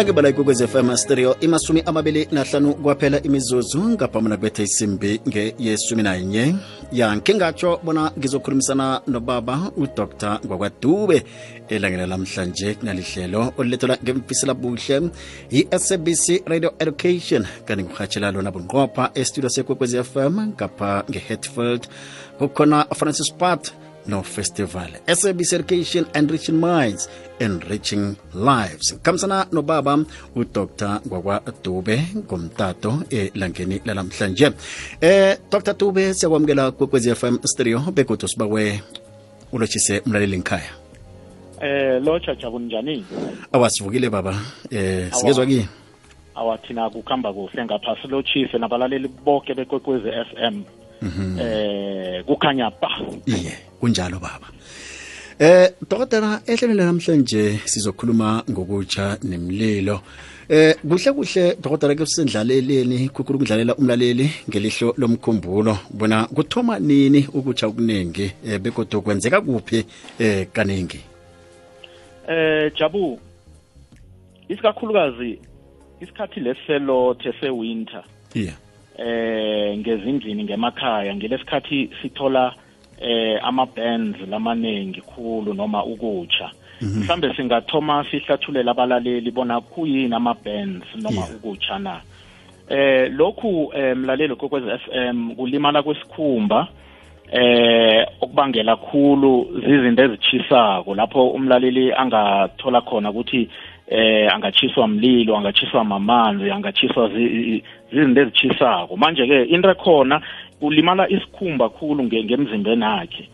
nakibala ikokwez fm stereo imasumi amabili nahlanu kwaphela imizuzu ngaphambi nakubetha isimbi ngeyesumi nanye ya ngingatsho bona ngizokhulumisana nobaba udr ngwakwadube elangela lamhlanje kunalihlelo olulethelwa ngemfisela buhle yi-sabc radio education kanti ngurhatshela lona bunqopha estudio sekwekwez fm ngapha ngehetfield kukhona francis pat no festival. Sabc education enriching minds enriching lives. Khambisana nobaba udr ngwakwadube ngomtato elangeni lalamhlanje eh dr dube siyakwamukela kwekwezi fm stereo begodo sibawe ulotshise umlaleli ngikhaya Eh lo chacha kunjani? Awasivukile baba. Eh singezwa kini? Awathina kukhamba kuhle ngapha silotshise nabalaleli bonke bekwekwezi FM. Eh kukhanya ba. iye kunjalo baba. Eh dokotela ehlelweni namhlanje sizokhuluma ngokutsha nemlilo. Eh kuhle kuhle dokotela ke sisendlaleleni kukhulu kudlalela umlaleli ngelihlo lomkhumbulo. Bona kuthoma nini ukutsha okuningi eh begodwa kwenzeka kuphi eh kaningi Eh Jabu isikakhulukazi isikhathi leselothe sewinter iya. eh ngezindlini ngemakhaya ngelesikhathi sithola eh ama bands lamaningi khulu noma ukutsha. Mhlambe singathoma sihlathulela abalaleli bona kuyini ama bands noma ukutsha na. Eh lokhu eh, mlaleli kokwez FM kulimala kwesikhumba eh okubangela khulu zizinto ezichisako lapho umlaleli angathola khona ukuthi eh angatshiswa mlilo angatshiswa mamanzi angatshiswa zi- zizinto ezichisako manje ke into ekhona ulimala isikhumba khulu nge- ngemzimbeni akhe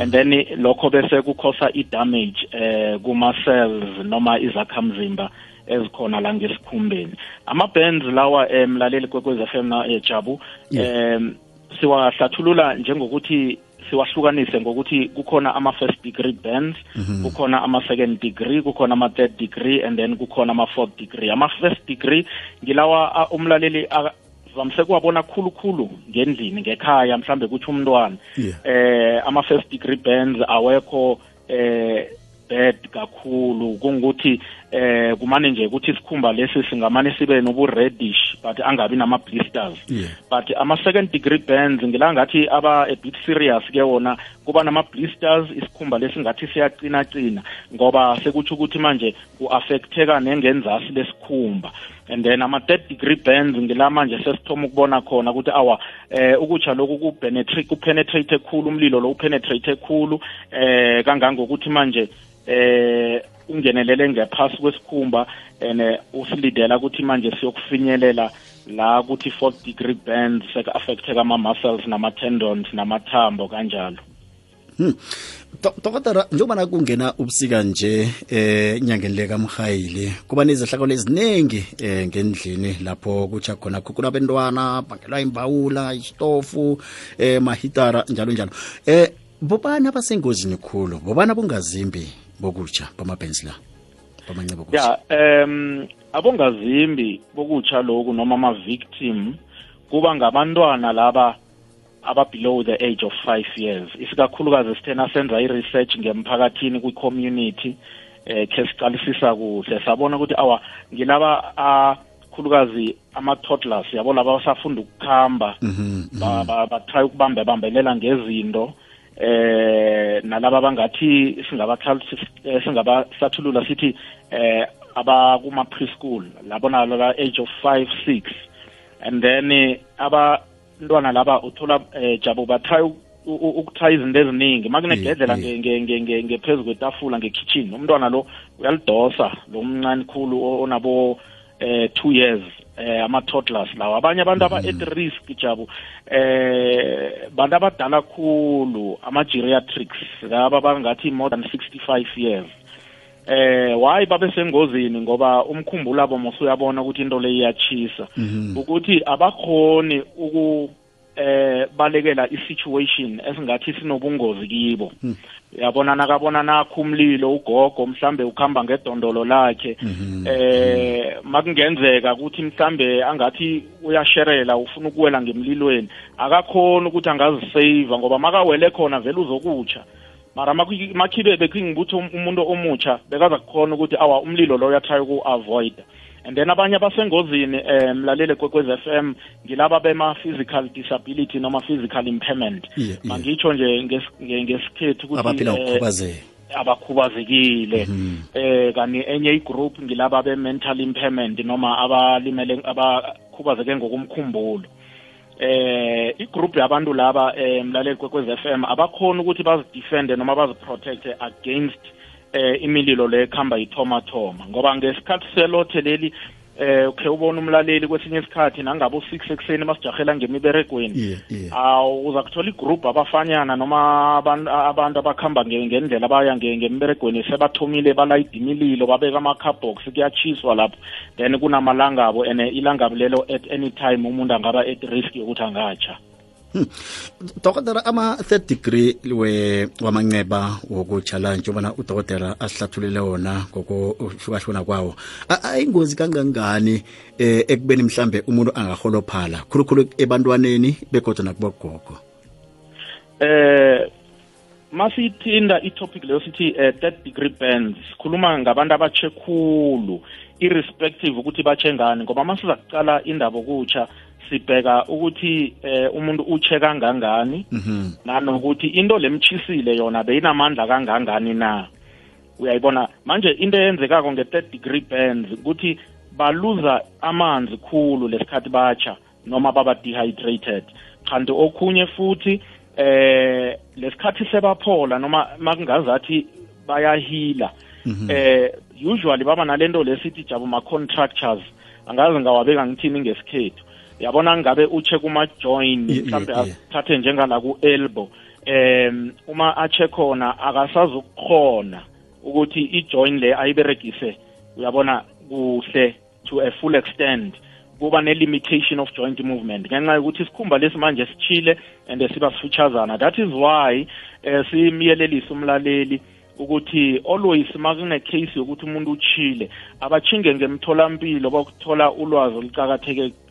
and then lokho bese kukhosa i-damage eh kuma cells noma izakhamzimba ezikhona la ngesikhumbeni. Ama-bands lawa eh, mlaleli kwekwez FM na eh, Jabu em siwahlathulula njengokuthi siwahlukanise ngokuthi kukhona ama-first degree bands kukhona ama-second degree kukhona ama-third degree and then kukhona ama-fourth degree. Ama-first degree ngilawa umlaleli vamise kuwabona khulukhulu ngendlini ngekhaya mhlambe kuthi umntwana. Yeah. eh ama-first degree bands awekho eh bad kakhulu kungukuthi eh kumane nje ukuthi isikhumba lesi singamane sibe nobu-reddish but angabi nama-blisters Yeah. but ama-second degree burns ngila ngathi aba a bit serious ke wona kuba nama-blisters isikhumba lesingathi siyaqinaqina ngoba sekutsho ukuthi manje ku-affecteka nengenzasi lesikhumba. And then ama-third degree burns ngila manje sesithoma ukubona khona ukuthi awa eh ukutsha lokhu kupenetrate kupenetrate khulu umlilo lo upenetrate khulu eh kangangokuthi manje eh ungenelele ngaphasi kwesikhumba and eh, usilidela ukuthi manje siyokufinyelela la kuthi fourth degree burns seka-affecteka ama-muscles nama-tendons namathambo kanjalo. Do- njengobana njengoba kungena ubusika nje eh nyangeni lekamhayili kuba nezehlakalo eziningi eh ngendlini lapho kutsha khona khukhula bentwana bangelwa imbawula isitofu eh mahitara njalo njalo. Eh bobani abasengozini khulu? Bobani abungazimbi bokutsha bamabhensi la? Bamancebo ya um abongazimbi bokutsha loku noma ama-victim kuba ngabantwana laba aba-below the age of five years. Isikakhulukazi sithena senza i-research ngemphakathini kwi-community eh khe siqalisisa kuhle. Sabona ukuthi awa ngilaba akhulukazi ama-toddlers yabo laba basafunda ukukhamba ba- ba- batry ukubambe bambelela ngezinto eh nalaba bangathi eh, singabahlathulula sithi eh abakuma preschool labo nalaba age of 5 6 and then eh, abantwana laba uthola eh jabo batry ukutry izinto eziningi. Makunegedlela ngephezu kwetafula ngekitchen umntwana lo uyalidosa lo mncane khulu onabo eh 2 years eh ama toddlers lawa abanye abantu aba at risk jabo eh bantu abadala khulu ama geriatrics laba bangathi more than 65 years eh why babe sengozini ngoba umkhumbulo abo mosuyabona ukuthi into le iyachisa ukuthi abakhoni uku eh balekela isituation esingathi sinobungozi kibo. Uyabona nakabona nakho umlilo ugogo mhlambe ukhamba ngedondolo lakhe. Eh makungenzeka ukuthi mhlambe angathi uyasherela ufuna ukuwela ngemlilweni. Akakhona ukuthi angazisave ngoba makawele khona vele uzokutsha. Mara makhi- makhibe bekhingibutho umuntu omutsha bekaza kukhona ukuthi awa umlilo lo uyathaya uku-avoida and then abanye abasengozini um mlalele kwekwez f m ngilaba bema-physical disability noma physical impairment. Yeah, yeah. mangitsho nje nges- nge- ngesikhethu ukuthi abaphila eh, ngokukhubazeka. abakhubazekile. Eh kani enye igroup ngilaba be-mental impairment noma abalimele abakhubazeke ngokumkhumbulo eh igroup yabantu laba eh mlaleli kwekwez FM abakhona ukuthi bazidefende noma baziprotecte against eh imililo le ekhamba ithoma thoma. Ngoba ngesikhathi selothe leli eh ukhe ubona umlaleli kwesinye isikhathi nangabe u6 ekseni masijahela ngemiberegweni. Yeah yeah. Awu uza kuthola igroup abafanyana noma abantu abantu abakhamba nge- ngendlela abaya nge- ngemiberegweni sebathomile balayida imililo babeka ama-carbox kuyachiswa lapho. Then kunamalanga abo and ilangabo lelo at any time umuntu angaba at risk yokuthi angatsha. Dokotela ama-third degree wamanceba wokutshala njengobana udokotela asihlathulule wona ngokuhlukahlukana kwawo. Ayingozi kangangani eh ekubeni mhlambe umuntu angaholophala khulukhulu ebantwaneni begodwa nakubogogo? Eh masithinda itopic leyo sithi eh, third degree burns sikhuluma ngabantu abatshe khulu irrespective ukuthi batshe ngani ngoba masiza kuqala indaba okutsha sibheka ukuthi eh, umuntu utshe kangangani mhm. nanokuthi into lemchisile yona beyinamandla kangangani na? Uyayibona? Manje into eyenzekako nge-third degree burns ukuthi baluza amanzi khulu lesikhathi batsha noma baba dehydrated. Kanti okhunye futhi eh lesikhathi sebaphola noma makungazathi bayahila eh usually baba nalento lesithi jabo ma contractures. Angazi ngawabeka ngithini ngesikhethu. Yabona ngabe uche kuma join Yeah, mhlawumbe yeah, yeah. athathe njengala ku elbow em uma ache khona akasazukukhona ukuthi i-join le ayiberegise uyabona kuhle to a full extent kuba ne-limitation of joint movement ngenxa yokuthi isikhumba lesi manje sichile and siba sifutshazana that is why eh simyelelisa umlaleli ukuthi always makune-case yokuthi umuntu uchile abachinge ngemtholampilo bakuthola ulwazi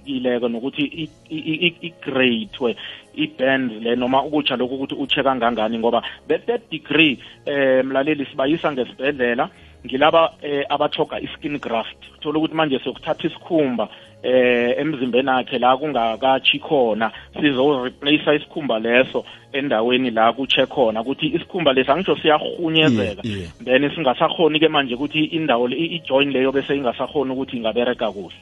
olucakathekekileko nokuthi i- i- i- igradwe i-bands le noma ukutsha lokhu ukuthi uche kangangani ngoba be-third degree eh mlaleli sibayisa ngesibhedlela ngilaba eh, abathoga i-skin graft. Uthola ukuthi manje siyokuthatha isikhumba eh emzimbeni akhe la kungakatshi khona sizoreplace isikhumba leso endaweni la kutshe khona. Ukuthi isikhumba lesi angisho siyahunyezeka then singasakhoni ke manje ukuthi indawo le- i-join leyo bese ingasakhoni ukuthi ingabereka kuhle.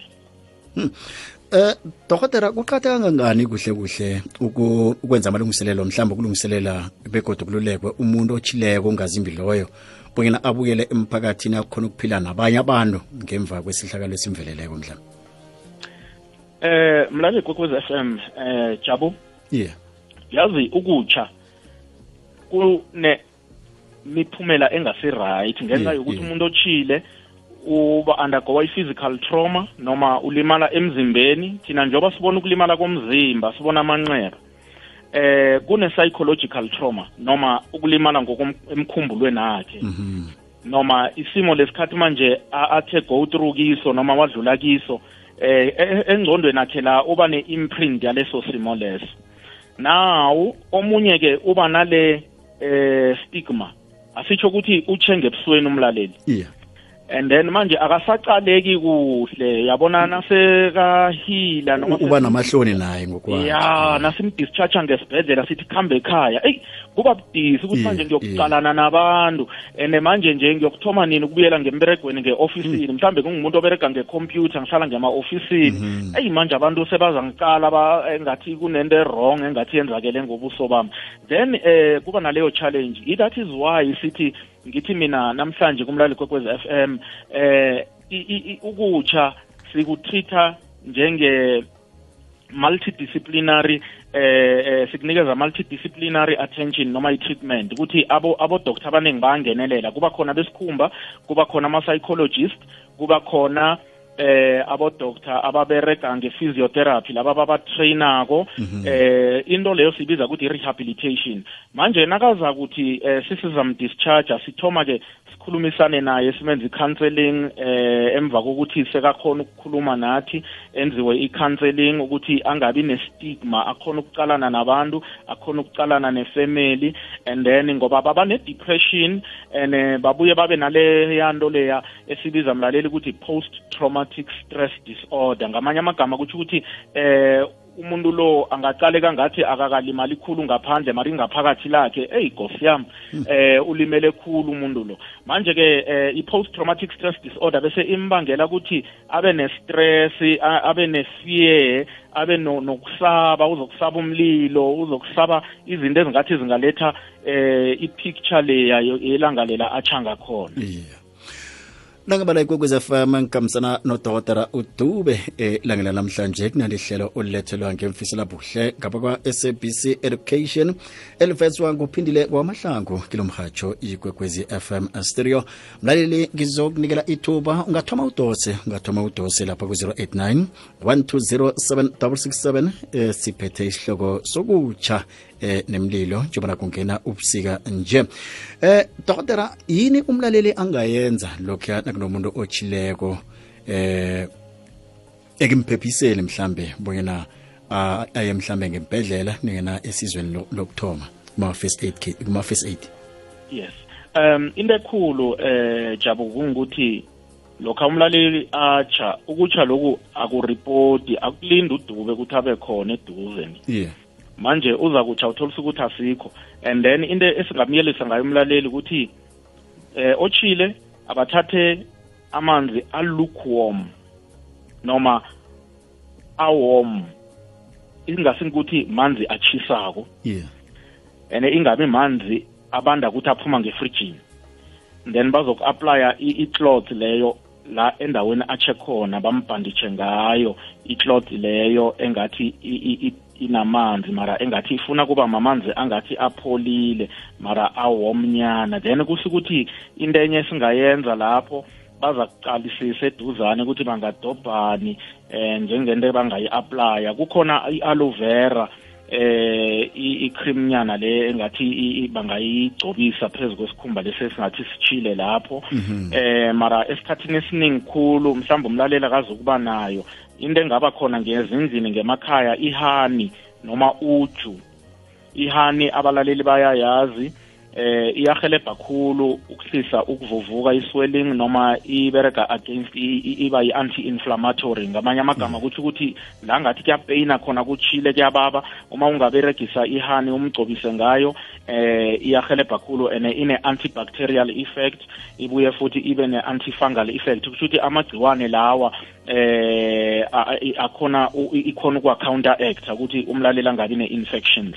Eh dokotela kuqhatha kangangani kuhle kuhle ukwenza amalungiselelo mhlawumbe ukulungiselela begodwa kululekwe umuntu ochileko ongazimbi loyo bonyana abuyele emphakathini akhona ukuphila nabanye abantu ngemva kwesihlakalo esimveleleko mhlawumbe eh mlaleli kwekwez FM eh Jabu yeah yazi ukutsha kune miphumela engasi right ngenxa Yeah, yokuthi yeah. umuntu ochile uba undergoa i-physical trauma noma ulimala emzimbeni. Thina njengoba sibona ukulimala komzimba sibona amanxeba eh kune psychological trauma noma ukulimala ngokomkhumbulweni akhe mhm. Noma isimo lesikhathi manje athe go through kiso noma wadlula kiso eh e- engcondweni akhe la uba ne-imprint yaleso simo leso. Now omunye ke uba nale eh stigma asitsho ukuthi utshe ngebusweni umlaleli. Yeah and then manje akasaqaleki kuhle yabona nasekahila noma uba namahloni naye ngokwakhe. Ya nasimdischarge ngesibhedlela sithi kuhambe ekhaya. Eyi kuba budisi ukuthi manje ngiyokuqalana nabantu and manje nje ngiyokuthoma nini ukubuyela ngemberegweni nge-ofisini? Mhlambe kungumuntu oberega ngekhompyutha ngihlala ngema-ofisini. Eyi manje abantu sebaza ngiqala engathi kunento e-wrong engathi yenzakele ngobuso bami. Then eh kuba naleyo challenge i- that is why sithi ngithi mina namhlanje kumlali kwekwez f m eh ukutsha sikutreat-a njenge multidisciplinary eh, eh sikunikeza multidisciplinary attention noma i-treatment. Ukuthi abo abo doctor abaningi bayangenelela. Kuba khona besikhumba kuba khona ama-psychologist kuba khona eh abo doctor ababereka nge-physiotherapy laba babatrainako eh into leyo sibiza ukuthi i-rehabilitation. Manje nakaza ukuthi eh sisizamdischarge sithoma ke sikhulumisane naye simenze i-counseling eh emva kokuthi sekakhona ukukhuluma nathi enziwe i-counseling ukuthi angabi nestigma akhona ukucalana nabantu akhona ukucalana nefamily and then ngoba baba ne-depression and uh, babuye babe nale yanto leya esibiza mlaleli ukuthi post traumatic stress disorder. Ngamanye amagama kutsho ukuthi eh umuntu lo angaqaleka ngathi akakalimali khulu ngaphandle mari ngaphakathi lakhe. Eyi gosi yami eh ulimele khulu umuntu lo. Manje ke eh, i-post traumatic stress disorder bese imbangela ukuthi abe ne-stress abe ne-fear abe nokusaba uzokusaba umlilo uzokusaba izinto ezingathi zingaletha eh i-picture leya yelanga lela achanga khona. Yeah nangabala ikwekwez FM ngikamsana nodokotela udube elangela namhlanje kunalihlelo olulethelwa ngemfisela buhle ngapha kwa-sabc education. Elivezwa nguphindile kwamahlangu kilo mhatsho ikwekwezi FM stereo. Mlaleli ngizokunikela ithuba ungathoma udose ungathoma udose lapha ku-089 1207667 eh, siphethe isihloko sokutsha eh nemlilo njengoba kungena ubusika nje. Eh dokotela yini umlaleli angayenza lokho nakunomuntu ochileko eh ekimphephiseni mhlambe bonyana aye mhlambe ngempedlela ningena esizweni lokuthoma kuma first aid kuma first aid? Yes. Um into ekhulu eh jabu kungukuthi lokho umlaleli atsha ukutsha lokhu akuripoti akulinda udube ukuthi abe khona eduze yeah. Manje uza kutsha utholisa ukuthi asikho. And then into esingamyelisa ngayo umlaleli ukuthi eh ochile abathathe amanzi alukewarm noma awarm. Ingasingukuthi manzi achisako. Yeah. And ingabe manzi abanda ukuthi aphuma ngefrijini. Then bazoku-aplya i-cloth leyo la endaweni ache khona bambhanditshe ngayo i-cloth leyo engathi inamanzi mara engathi ifuna kuba mamanzi angathi apholile mara awomnyana. Then kusho ukuthi into enye esingayenza lapho baza kuqalisisa eduzane ukuthi bangadobhani eh njengento bangayi-aplya kukhona i-aloe vera eh i-cream nyana le engathi bangayigcobisa phezu kwesikhumba lesi esingathi sichile lapho. Eh mara esikhathini esiningi khulu mhlawumbe umlaleli akazukuba nayo into engaba khona ngezindlini ngemakhaya ihani noma uju. Ihani abalaleli bayayazi. Eh iyahelebha khulu ukuhlisa ukuvuvuka iswelling noma iberega against iba yi-anti-inflammatory ngamanye amagama kuthi ukuthi la ngathi kuyapeyina khona kuchile kuyababa. Uma ungaberegisa ihani umgcobise ngayo eh iyahelebha khulu and ine-antibacterial effect ibuye futhi ibe ne-antifungal effect. Kusho ukuthi amagciwane lawa eh akhona ikhona ukwa counteract ukuthi umlaleli angabi ne-infections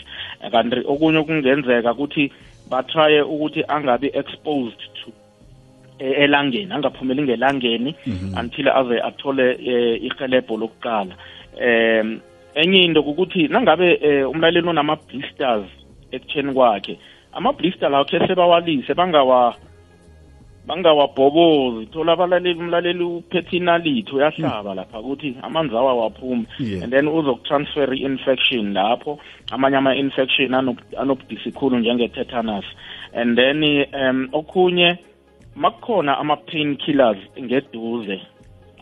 kanti okunye okungenzeka ukuthi batraye ukuthi angabi exposed to elangeni angaphumeli ngelangeni until aze athole ihelebho lokuqala. Um enye into ukuthi nangabe umlaleli onama blisters ekutheni kwakhe ama blister lawo khe sebawalise bangawa bangawabhobozi thola abalaleli umlaleli uphethe inalithi uyahlaba lapha ukuthi amanzi awa waphumi and then uzokutransfer i-infection lapho. Amanye ama-infection anobudisi khulu njenge-tetanus. And then um okhunye makukhona ama-pain killers ngeduze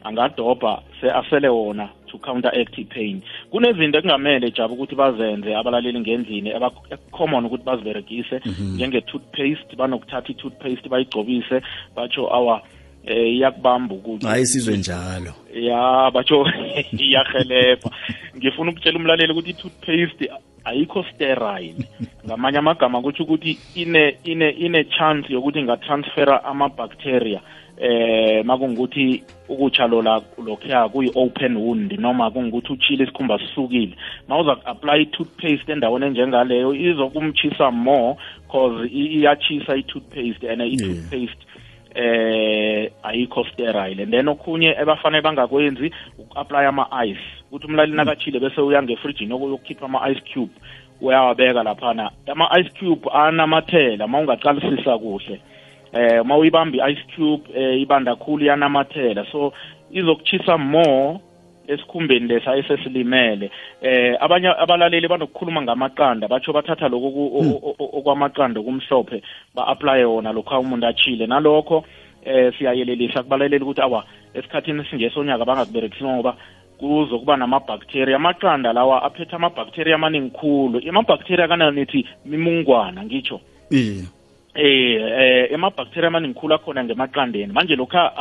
angadobha asele wona. To counteract i-pain kunezinto ekungamele jaba ukuthi bazenze abalaleli ngendlini ekucommon ukuthi baziberegise njenge-toothpaste banokuthatha i-toothpaste bayigcobise batsho awa eh iyakubamba ukuthi hayi sizwe njalo. Ya batsho iyahelebha ngifuna ukutshela umlaleli ukuthi i-toothpaste ayikho sterile. Ngamanye amagama kutsho ukuthi ine ine ine chance yokuthi ingatransfera ama-bacteria eh makungukuthi ukutsha lola lokhuya kuyi-open wound noma kungukuthi uchile isikhumba sisukile. Mawuza ku-apply i-toothpaste endaweni enjengaleyo izokumchisa more cause iyachisa i-toothpaste and i-toothpaste eh ayikho sterile. And then okhunye ebafanele bangakwenzi uku-apply ama-ice. Ukuthi umlaleli nakachile bese uya ngefrijini yokukhipha ama-ice cube uyawabeka laphana. Ama-ice cube anamathela ma ungaqalisisa kuhle. Eh uma uyibamba i-ice cube eh ibanda khulu yanamathela. So izokuchisa more esikhumbeni lesa esesilimele. Eh abanye abalaleli banokukhuluma ngamaqanda batsho bathatha lokhu okwamaqanda kumhlophe ba-aplaye wona lokhu umuntu achile nalokho eh siyayelelisa kubalaleli ukuthi awa esikhathini singesonyaka bangakuberekisi ngoba kuzokuba namabhaktheriya amaqanda lawa aphethe amabhaktheriya amaningi khulu. Amabhaktheriya kananithi mimungwana ngitsho iye. Eh eh emabacteria amaningi khulu akhona ngemaqandeni. Manje lokha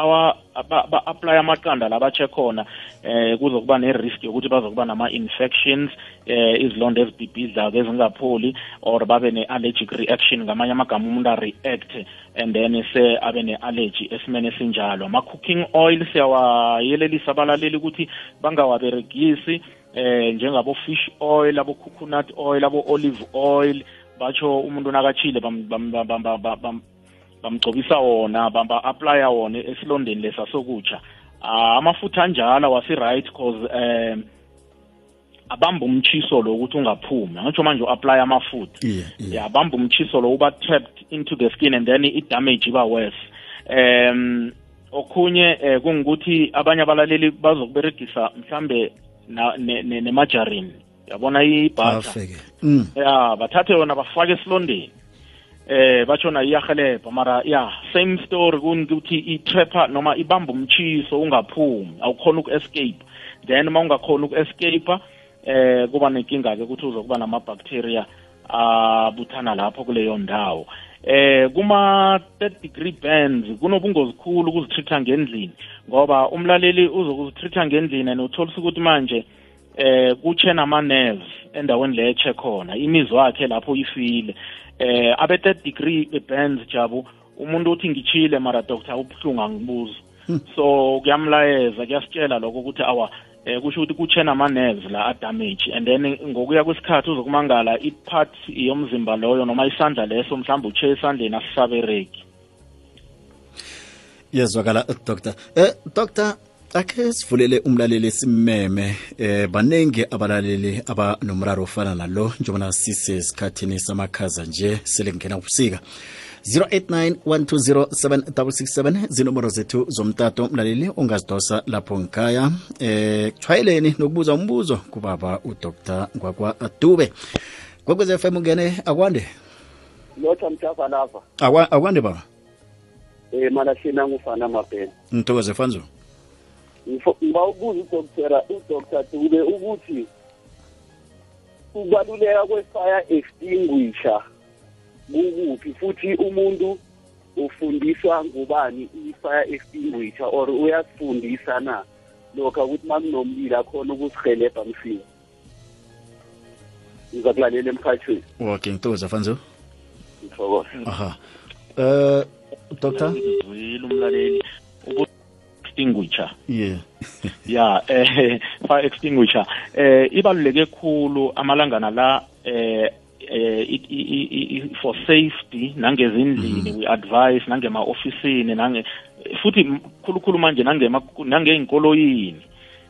ba-apply amaqanda la bache khona eh kuzokuba ne-risk yokuthi bazokuba nama-infections eh izilonda ezibhibhidlako ezingapholi or babe ne-allergic reaction ngamanye amagama umuntu a-react and then se abe ne-allergy esimene esinjalo. Ama-cooking oil siyawayelelisa abalaleli ukuthi bangawaberegisi eh njengabo-fish oil abo-coconut oil abo-olive oil batsho umuntu nakachile bamgcobisa wona bamba-aplya wona esilondeni lesa sokutsha uh, amafutha anjalo wasi-right cause um abamba umchiso lo ukuthi ungaphumi. Ngitsho manje u-aplya amafutha. Ya abamba umchiso lo uba trapped into the skin and then i-damage iba worse. Um okhunye eh, kungukuthi abanye abalaleli bazokuberegisa mhlambe nemajarini. Yabona ibhatha. Mm. ya bathathe yona bafake esilondeni. Eh bachona iyahelebha mara ya same story kungukuthi i-trapper noma ibamba umchiso ungaphumi awukhona uku-escape. Then uma ungakhona uku-escape eh kuba nenkinga-ke ukuthi uzokuba nama-bacteria abuthana lapho kuleyo ndawo. Eh kuma 30 degree bands kunobungozi khulu ukuzitreat-a ngendlini ngoba umlaleli uzokuzitreat-a ngendlini and utholisa ukuthi manje eh kuche nama nerves endaweni le eche khona imizwa yakhe lapho ifile. Eh abe 30 degree burns jabu. Umuntu uthi ngichile mara doctor ubuhlungu angibuza Hmm. so kuyamlayeza kuyasitshela lokho ukuthi awa eh kusho ukuthi kuche nama nerves la adamage. And then ngokuya kwesikhathi uzokumangala ipart yomzimba loyo noma isandla leso mhlawumbe uche esandleni asisabereki yezwakala doctor. Eh doctor akhe sivulele umlaleli simeme eh baningi abalaleli abanomraro ofana nalo njengoba sisesikhathini samakhaza nje selingena ubusika. 0891207667 zinomoro zethu zomtato mlaleli ongazidosa lapho ngikhaya. Eh kuthwayeleni nokubuza umbuzo kubaba udr ngwakwa adube kwekwez FM ungene akwande? Lotha mthafa lava Akwa- akwande baba? Um malahleni ngufana mabhena ngithokoze fanzo ngiba ubuza udoktora udoktor dube ukuthi ukubaluleka kwe-fire extinguisher kukuphi? Futhi umuntu ufundiswa ngubani i-fire extinguisher or uyasifundisa na? Lokho ukuthi uma kunomlilo akhona ukusihelebha msinya. Ngiza kulalela emhathweni okay ngithokoze fanzo? Ngithokoza aha. Eh doctor? Uzwile umlaleli. Extinguisher. Yeah. Ya eh fire extinguisher. Eh ibaluleke kukhulu amalangana la eh eh for safety nangezindlini we advise nangema officeini nange futhi khulukhulu manje nangema nangeinkoloyini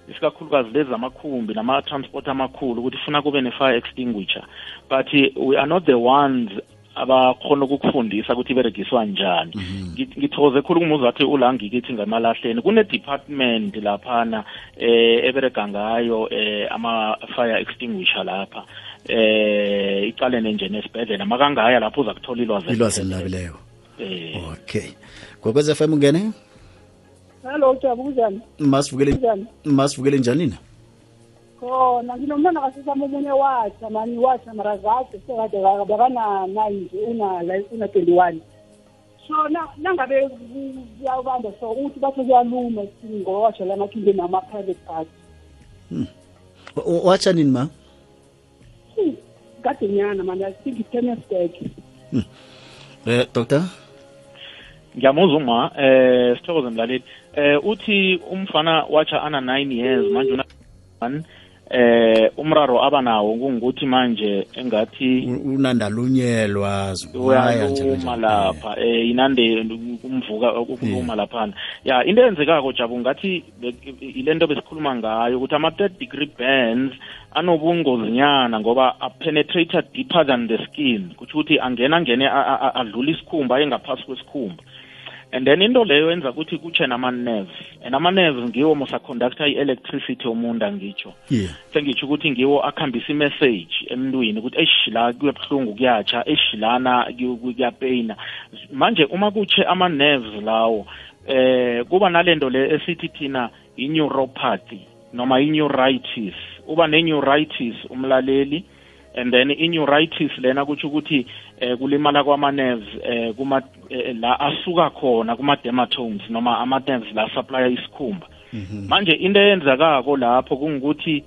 isikakhulukazi lezi zamakhumbi nama-transport amakhulu ukuthi funa kube ne-fire extinguisher. But we are not the ones abakhona ukukufundisa ukuthi iberegiswa njani. Ngithoze ngithokoze khulu kumuzi wathi ulangikithi ngemalahleni kune-department laphana eh eberega ngayo eh ama-fire extinguisher lapha. Eh icalene nje nesibhedlela. Makangaya lapho uza kuthola ilwazi ilwazi elinabileyo eh. Okay. Gokwez f m ungene? Hello masivukele Kunjani? masivukele njani na Khona nginomntwana kasisama omunye watsha mani watsha mara zakhe sekade bekana nine nje una like una 21. So na nangabe kuyabamba so uthi bathi kuyaluma ngoba watsha la makhinde nama private party. Wa- wa- watsha nini ma Hmm, Kade nyana mani I think it's tennis back. eh doctor ngiyamuzwa uma eh sithokoze mlaleli eh uthi umfana watsha ana 9 years manje una one eh umraro abanawo kungukuthi manje engathi u- unandalunyelwa ziwaya njalo uyaluma njalo. lapha. Eh. Inande umvuka ukuluma laphana. Ya into eyenzekako jabu ngathi be- ilento besikhuluma ngayo ukuthi ama-third degree burns anobungozinyana ngoba apenetrator deeper than the skin. Kutsho ukuthi angena ngene a- a- a- adlula isikhumba engaphasi kwesikhumba. And then into leyo yenza ukuthi kutshe nama-nerves and ama-nerves ngiwo mosaconducta i-electricity yomuntu angitsho yeah. Sengitsho ukuthi ngiwo akhambisa imessage emntwini ukuthi eish la kuyebuhlungu kuyatsha. Eish lana kuy- kuyapeyina manje uma kutshe ama-nerves lawo eh kuba nalento le esithi thina i-neuropathy noma i-neuritis. Uba ne-neuritis umlaleli and then i-neuritis lena kutsho ukuthi eh kulimala kwama-nerves eh kuma eh, la asuka khona kuma-dermatomes noma ama-nerves la supply isikhumba. Manje into eyenzakako lapho kungukuthi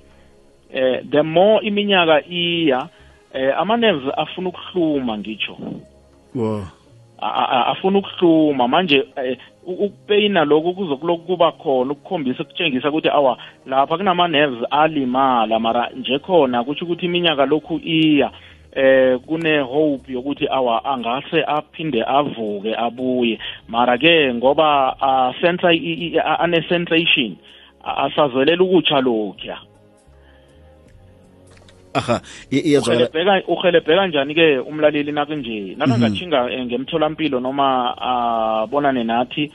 eh the more iminyaka iya eh ama-nerves afuna ukuhluma ngitsho. Wo. A- a- a- afuna ukuhluma. Manje eh, u- ukupeyina lokhu kuzokuloku kuba khona ukukhombisa kutshengisa ukuthi awa lapha kunama-nerves alimala mara nje khona kutsho ukuthi iminyaka lokhu iya. Eh kune hope yokuthi awa angase aphinde avuke abuye. Mara ke ngoba a sensa ane sensation asazwelela ukutsha lokhuya. Aha iyazwakala uhelebheka uhelebheka njani ke umlaleli nakunje nakangatshinga -hmm. ngemtholampilo noma abonane nathi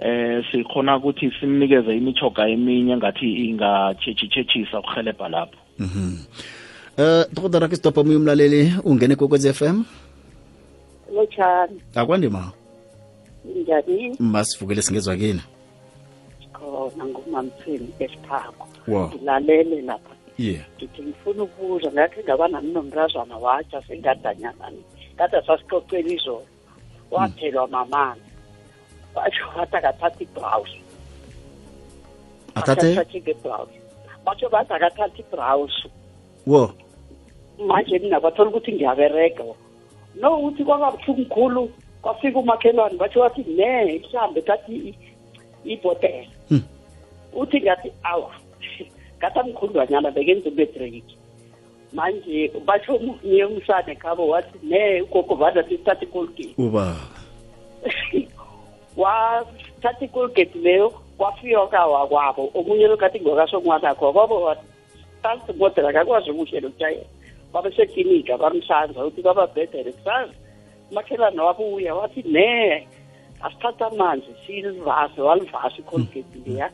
eh sikhona ukuthi simnikeze imichoga eminye ngathi ingatshetshisha ukuhelebha lapho. Eh dokotela ke stop omunye umlaleli ungene kokwez f m? Lotshani akwandima njani? Masivukele singezwa kini. Khona ngumamthweni esiphako. Wow ngilalele lapha yeah. Ngithi ngifuna ukubuza ngakhe ngaba nami nomntazana watsha sengadanyanani kade sasixoxela izolo wathelwa mamanzi batsho wathi akathatha ibrawusi athathe akathathe ngebrawusi batsho bathi akathatha ibrawusi wo. Manje mina bathola ukuthi ngiyaberega no uthi kwaba buhlungu khulu kwafika umakhelwane batsho wathi ne mhlambe thathi i- ibhotela Hmm. uthi ngathi awa ngathi amkhundwanyana bekenze ubedreki manje batsho omunye umsane khabo wathi ne ugogo vana sisithatha icolgate uba. Wathatha icolgate leyo kwafika kawakwabo omunye lokathi ngokasongwanakho kwabo wathi sansi modela akakwazi ukuhlela ukutshayela babe seklinika bamhlanza uthi kwababhedere kusazi umakhelwane wabuya wathi ne asithatha amanzi silivase walivasa icolgate leya.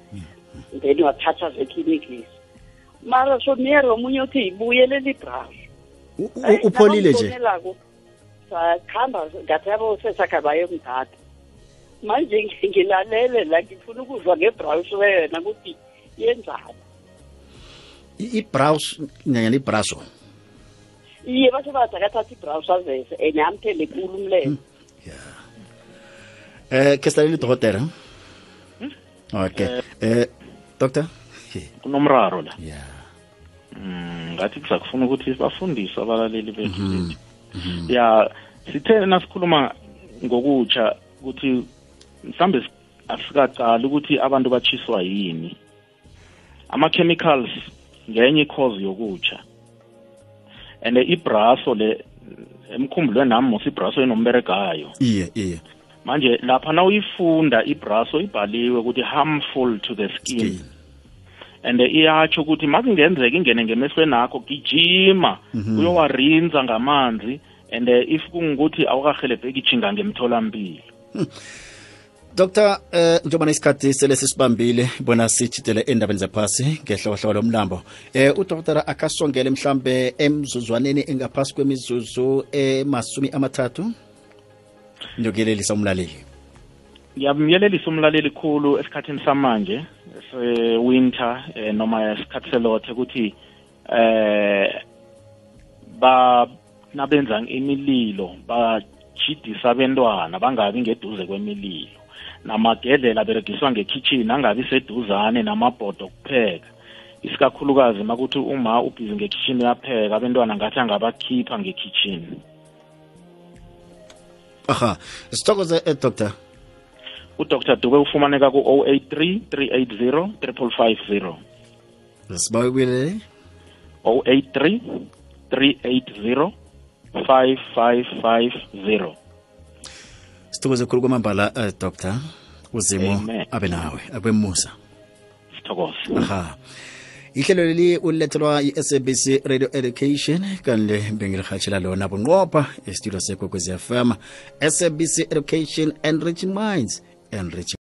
Then wathatha zeklinikisi mara sonere omunye uthi yibuyelela ibrush u- u- upholile nje? nje sakhamba ngathi yabo sesakha bayomthatha manje ngi- ngilalele la ngifuna ukuzwa ngebrawusi wena ukuthi yenzani. I- ibrows nyanyana ibraso iye basho bathi akathatha ibrawusi azese and amthele kulu umlele eh ke silaleli dokotela okay. Eh doctor? kunomraro la. Yeah Mm, ngathi kuza kufuna ukuthi bafundiswe abalaleli bethu bethu. Ya sithe nasikhuluma ngokutsha ukuthi mhlambe si- asikaqali ukuthi abantu batshiswa yini. Ama-chemicals ngenye cause yokutsha. And ibraso le emkhumbulweni nami mos ibraso enomberegayo iye iye. Manje lapha na uyifunda ibraso ibhaliwe ukuthi harmful to the skin. Skin. And iyatsho ukuthi makungenzeka ingene ngemehlweni akho gijima uyowarinza ngamanzi and eh, if kungukuthi awukahelebheki ijinga ngemtholampilo. Dr eh njengoba isikhathi sele sisibambile bona sijidele endabeni zaphasi ngehlokohloko lomlambo. Eh udokotela akasongele mhlambe emzuzwaneni engaphasi kwemizuzu emasumi amathathu? Ngiyokulelisa umlaleli. Ngiyamyelelisa umlaleli khulu esikhathini samanje se-winter eh, noma esikhathi selothe ukuthi eh ba nabenza imililo bajidisa abentwana bangabi ngeduze kwemililo. Namagedlela aberegiswa ngekhitshini angabi seduzane namabhodo okupheka isikakhulukazi makuthi uma ubhizi ngekhitshini uyapheka abentwana ngathi angabakhipha ngekhitshini aha sithokoze eh, doctor. Udr dube ufumaneka ku-083 380 triple sibawe kubuyelele 083 380 5550 sithokoze khulu kwamambala uh, doctor. Uzimo abe nawe abe musa. Sithokoze. Aha. Ihlelo leli ulethelwa i-sabc radio education kanle bengilihatshela lona bunqopha estudio sekwekwezi fm sabc education and rich minds Enrique